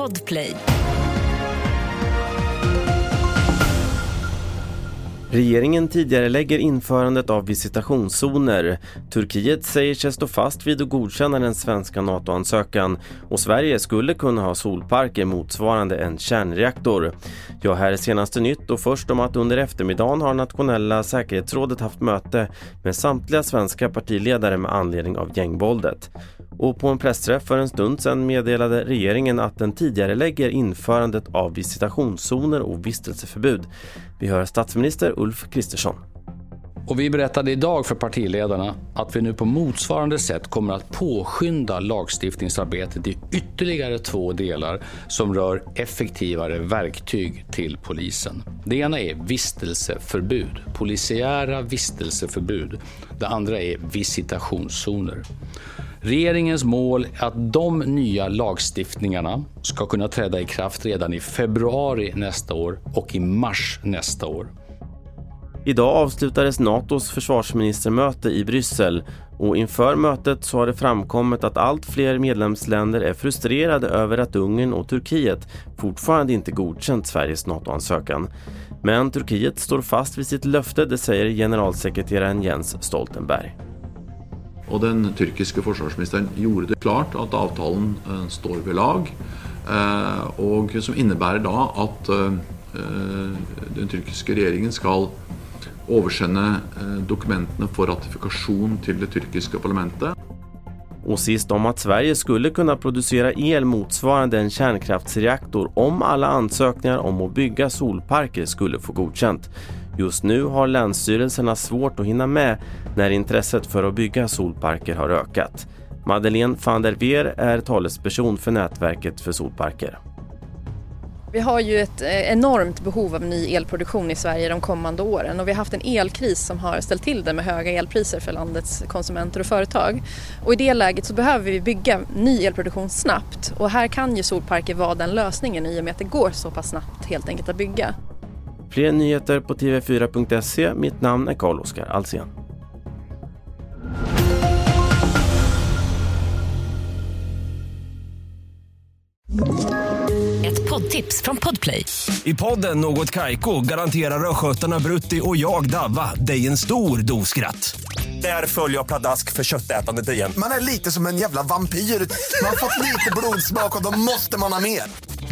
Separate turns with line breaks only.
Podplay.
Regeringen tidigare lägger införandet av visitationszoner. Turkiet säger sig stå fast vid att godkänna den svenska NATO-ansökan och Sverige skulle kunna ha solparker motsvarande en kärnreaktor. Ja, här är senaste nytt och först om att under eftermiddagen har nationella säkerhetsrådet haft möte med samtliga svenska partiledare med anledning av gängvåldet. Och på en pressträff för en stund sedan meddelade regeringen att den tidigare lägger införandet av visitationszoner och vistelseförbud. Vi hör statsminister Ulf Kristersson.
Och vi berättade idag för partiledarna att vi nu på motsvarande sätt kommer att påskynda lagstiftningsarbetet i ytterligare två delar som rör effektivare verktyg till polisen. Det ena är vistelseförbud, polisiära vistelseförbud. Det andra är visitationszoner. Regeringens mål är att de nya lagstiftningarna ska kunna träda i kraft redan i februari nästa år och i mars nästa år.
Idag avslutades NATOs försvarsministermöte i Bryssel och inför mötet så har det framkommit att allt fler medlemsländer är frustrerade över att Ungern och Turkiet fortfarande inte godkänt Sveriges NATO-ansökan. Men Turkiet står fast vid sitt löfte, det säger generalsekreteraren Jens Stoltenberg.
Och den tyrkiske försvarsministern gjorde det klart att avtalen eh, står vid lag. Eh, og som innebærer da at eh, den tyrkiske regeringen ska översända eh, dokumenten för ratifikation till det turkiska parlamentet.
Och sist om att Sverige skulle kunna producera el motsvarande en kärnkraftsreaktor om alla ansökningar om att bygga solparker skulle få godkänt. Just nu har länsstyrelserna svårt att hinna med när intresset för att bygga solparker har ökat. Madeleine van der Veer är talesperson för nätverket för solparker.
Vi har ju ett eh, enormt behov av ny elproduktion i Sverige de kommande åren och vi har haft en elkris som har ställt till det med höga elpriser för landets konsumenter och företag. Och i det läget så behöver vi bygga ny elproduktion snabbt och här kan ju solparker vara den lösningen i och med att det går så pass snabbt helt enkelt att bygga.
Fler nyheter på tv4.se. Mitt namn är Carl-Oskar Alsen.
Ett poddtips från Podplay.
I podden Något Kaiko garanterar östgötarna Brutti och jag, Davva, dig en stor dos skratt. Där följer jag pladask för köttätandet igen.
Man är lite som en jävla vampyr. Man har fått lite blodsmak och då måste man ha mer.